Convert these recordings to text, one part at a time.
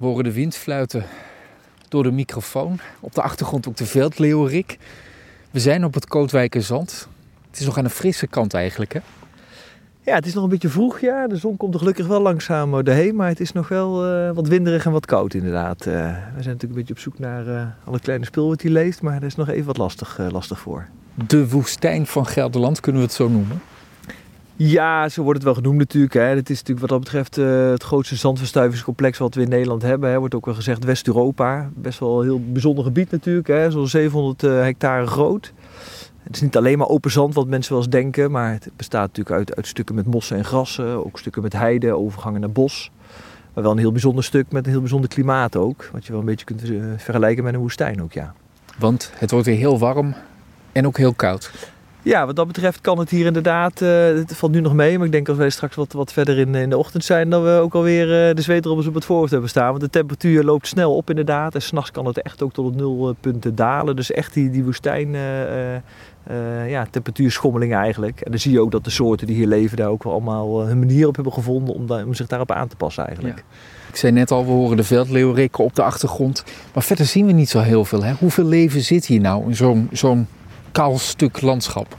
We horen de wind fluiten door de microfoon. Op de achtergrond ook de veldleeuwerik. We zijn op het Kootwijkerzand. Het is nog aan de frisse kant eigenlijk, hè? Ja, het is nog een beetje vroeg, ja. De zon komt er gelukkig wel langzaam doorheen, maar het is nog wel uh, wat winderig en wat koud inderdaad. Uh, we zijn natuurlijk een beetje op zoek naar uh, alle kleine spul wat hij leest, maar daar is nog even wat lastig, lastig voor. De woestijn van Gelderland, kunnen we het zo noemen? Ja, zo wordt het wel genoemd natuurlijk. Hè. Het is natuurlijk wat dat betreft het grootste zandverstuivingscomplex wat we in Nederland hebben. Hè. Wordt ook wel gezegd West-Europa. Best wel een heel bijzonder gebied natuurlijk, hè. zo'n 700 hectare groot. Het is niet alleen maar open zand wat mensen wel eens denken, maar het bestaat natuurlijk uit, uit stukken met mossen en grassen, ook stukken met heide, overgangen naar bos. Maar wel een heel bijzonder stuk met een heel bijzonder klimaat ook, wat je wel een beetje kunt eh, vergelijken met een woestijn ook, ja. Want het wordt weer heel warm en ook heel koud. Ja, wat dat betreft kan het hier inderdaad, uh, het valt nu nog mee, maar ik denk als wij straks wat, wat verder in, in de ochtend zijn, dat we ook alweer uh, de zweetdroppels op het voorhoofd hebben staan. Want de temperatuur loopt snel op inderdaad en s'nachts kan het echt ook tot het nulpunt dalen. Dus echt die, die woestijn, uh, ja, temperatuurschommelingen eigenlijk. En dan zie je ook dat de soorten die hier leven daar ook wel allemaal hun manier op hebben gevonden om, om zich daarop aan te passen eigenlijk. Ik zei net al, we horen de veldleeuwerikken op de achtergrond. Maar verder zien we niet zo heel veel. Hè? Hoeveel leven zit hier nou in zo'n zo'n kaal stuk landschap?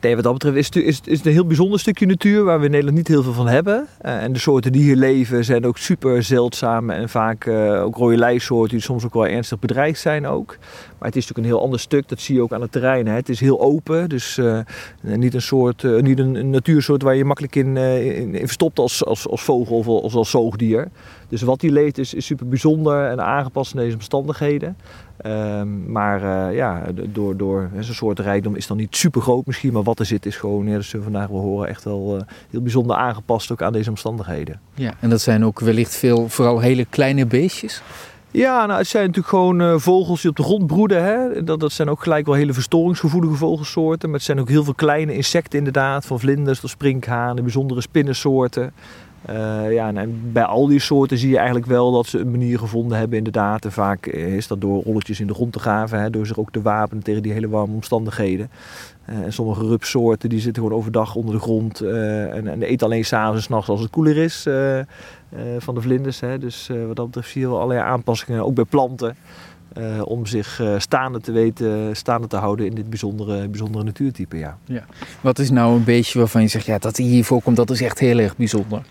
Wat dat betreft is het, is, een heel bijzonder stukje natuur waar we in Nederland niet heel veel van hebben. Uh, en de soorten die hier leven zijn ook super zeldzaam en vaak uh, ook rode lijstsoorten die soms ook wel ernstig bedreigd zijn ook. Maar het is natuurlijk een heel ander stuk, dat zie je ook aan het terrein. Hè. Het is heel open, dus uh, niet een soort, niet een, natuursoort waar je makkelijk in, in, verstopt als, als, als vogel of als zoogdier. Dus wat hier leeft is, is super bijzonder en aangepast aan deze omstandigheden. Um, maar uh, ja, door, door zo'n soort rijkdom is dan niet super groot misschien, maar wat er zit is gewoon, ja, dus vandaag we horen, echt wel uh, heel bijzonder aangepast ook aan deze omstandigheden. Ja, en dat zijn ook wellicht veel, vooral hele kleine beestjes? Ja, nou, het zijn natuurlijk gewoon uh, vogels die op de grond broeden. Hè. Dat, dat zijn ook gelijk wel hele verstoringsgevoelige vogelsoorten. Maar het zijn ook heel veel kleine insecten inderdaad. Van vlinders tot sprinkhanen, bijzondere spinnensoorten. Uh, ja, en bij al die soorten zie je eigenlijk wel dat ze een manier gevonden hebben inderdaad. En vaak is dat door rolletjes in de grond te graven, hè, door zich ook te wapenen tegen die hele warme omstandigheden. Uh, en sommige rupsoorten die zitten gewoon overdag onder de grond en, en eten alleen s'avonds en s'nachts als het koeler is van de vlinders. Hè. Dus wat dat betreft zie je wel allerlei aanpassingen, ook bij planten. om zich staande te weten, staande te houden in dit bijzondere, bijzondere natuurtype. Ja. Ja. Wat is nou een beestje waarvan je zegt, ja, dat hij hier voorkomt, dat is echt heel erg bijzonder?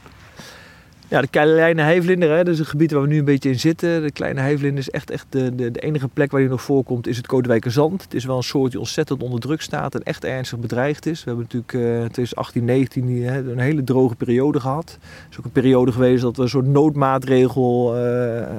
Ja, de kleine heivlinder, hè, dat is het gebied waar we nu een beetje in zitten. De kleine heivlinder is echt, echt de, de, de enige plek waar hij nog voorkomt, is het Kootwijkerzand. Het is wel een soort die ontzettend onder druk staat en echt ernstig bedreigd is. We hebben natuurlijk uh, 2018, 19 hè, een hele droge periode gehad. Het is ook een periode geweest dat we een soort noodmaatregel uh,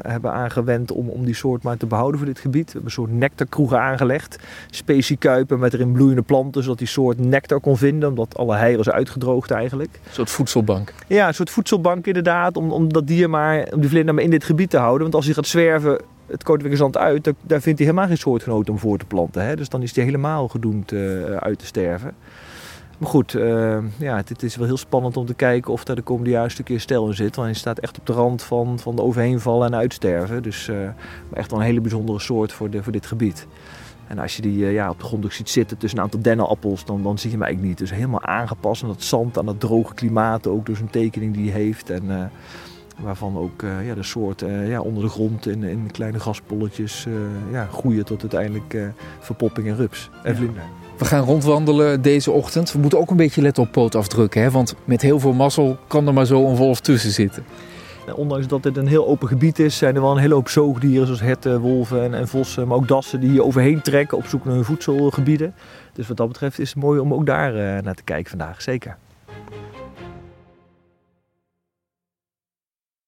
hebben aangewend om, om die soort maar te behouden voor dit gebied. We hebben een soort nectarkroegen aangelegd, speciekuipen met erin bloeiende planten, zodat die soort nectar kon vinden, omdat alle hei was uitgedroogd eigenlijk. Een soort voedselbank. Ja, een soort voedselbank inderdaad om, dat dier maar, om die vlinder maar in dit gebied te houden. Want als hij gaat zwerven het Kootwijkerzand uit, daar, vindt hij helemaal geen soortgenoten om voor te planten. Hè? Dus dan is hij helemaal gedoemd uh, uit te sterven. Maar goed, uh, ja, het, is wel heel spannend om te kijken of daar de komende jaren een stukje stijl in zit. Want hij staat echt op de rand van, van de overheenvallen en uitsterven. Dus uh, echt wel een hele bijzondere soort voor, de, voor dit gebied. En als je die ja, op de grond ook ziet zitten tussen een aantal dennenappels, dan, dan zie je hem eigenlijk niet. Dus helemaal aangepast aan dat zand, aan dat droge klimaat ook door zijn tekening die hij heeft. En, uh, waarvan ook uh, ja, de soort ja, onder de grond in, in kleine gaspolletjes ja, groeien tot uiteindelijk verpopping en rups en vlinder. We gaan rondwandelen deze ochtend. We moeten ook een beetje letten op pootafdrukken. Hè? Want met heel veel mazzel kan er maar zo een wolf tussen zitten. Ondanks dat dit een heel open gebied is, zijn er wel een hele hoop zoogdieren zoals herten, wolven en, en vossen, maar ook dassen die hier overheen trekken op zoek naar hun voedselgebieden. Dus wat dat betreft is het mooi om ook daar uh, naar te kijken vandaag, zeker.